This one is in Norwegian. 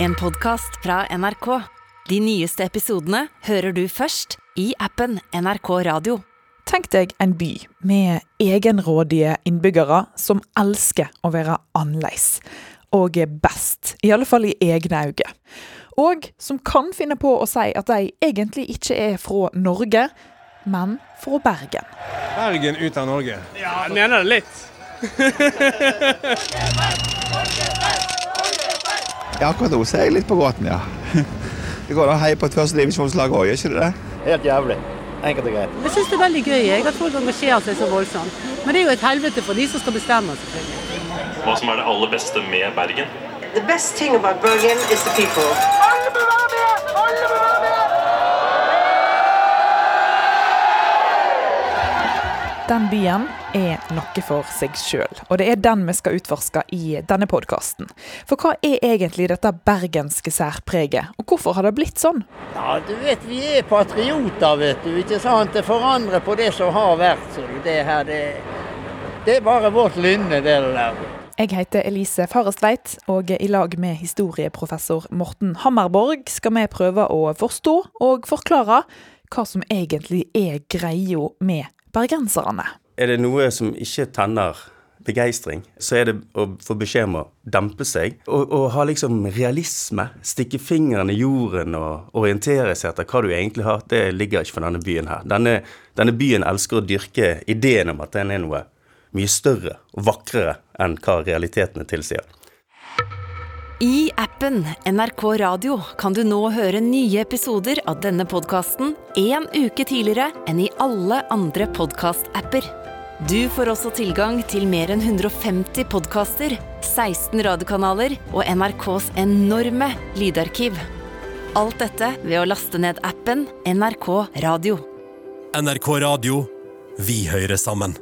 En podkast fra NRK. De nyeste episodene hører du først i appen NRK Radio. Tenk deg en by med egenrådige innbyggere som elsker å være annerledes. Og er best, i alle fall i egne øyne. Og som kan finne på å si at de egentlig ikke er fra Norge, men fra Bergen. Bergen ut av Norge. Ja, jeg mener det litt. Ja, akkurat nå så er jeg litt på gråten, ja. Det går an å heie på et førstedivisjonslag òg, gjør ikke det det? Helt jævlig. Enkelt og greit. Jeg syns det er veldig gøy jeg, at folk engasjerer seg så voldsomt. Men det er jo et helvete for de som skal bestemme. selvfølgelig. hva som er det aller beste med Bergen. The best thing about Bergen is the people. Den byen er noe for seg sjøl, og det er den vi skal utforske i denne podkasten. For hva er egentlig dette bergenske særpreget, og hvorfor har det blitt sånn? Ja, du vet, vi er patrioter, vet du. Ikke sant? Det forandrer på det som har vært. Så det her, det, det er bare vårt lynne, det der. Jeg heter Elise Farestveit, og i lag med historieprofessor Morten Hammerborg skal vi prøve å forstå og forklare hva som egentlig er greia med bergenserne. Er det noe som ikke tenner begeistring, så er det å få beskjed om å dempe seg. Og, og ha liksom realisme. Stikke fingeren i jorden og orientere seg etter hva du egentlig har. Det ligger ikke for denne byen her. Denne, denne byen elsker å dyrke ideen om at den er noe mye større og vakrere enn hva realitetene tilsier. I appen NRK Radio kan du nå høre nye episoder av denne podkasten en uke tidligere enn i alle andre podkastapper. Du får også tilgang til mer enn 150 podkaster, 16 radiokanaler og NRKs enorme lydarkiv. Alt dette ved å laste ned appen NRK Radio. NRK Radio. Vi hører sammen.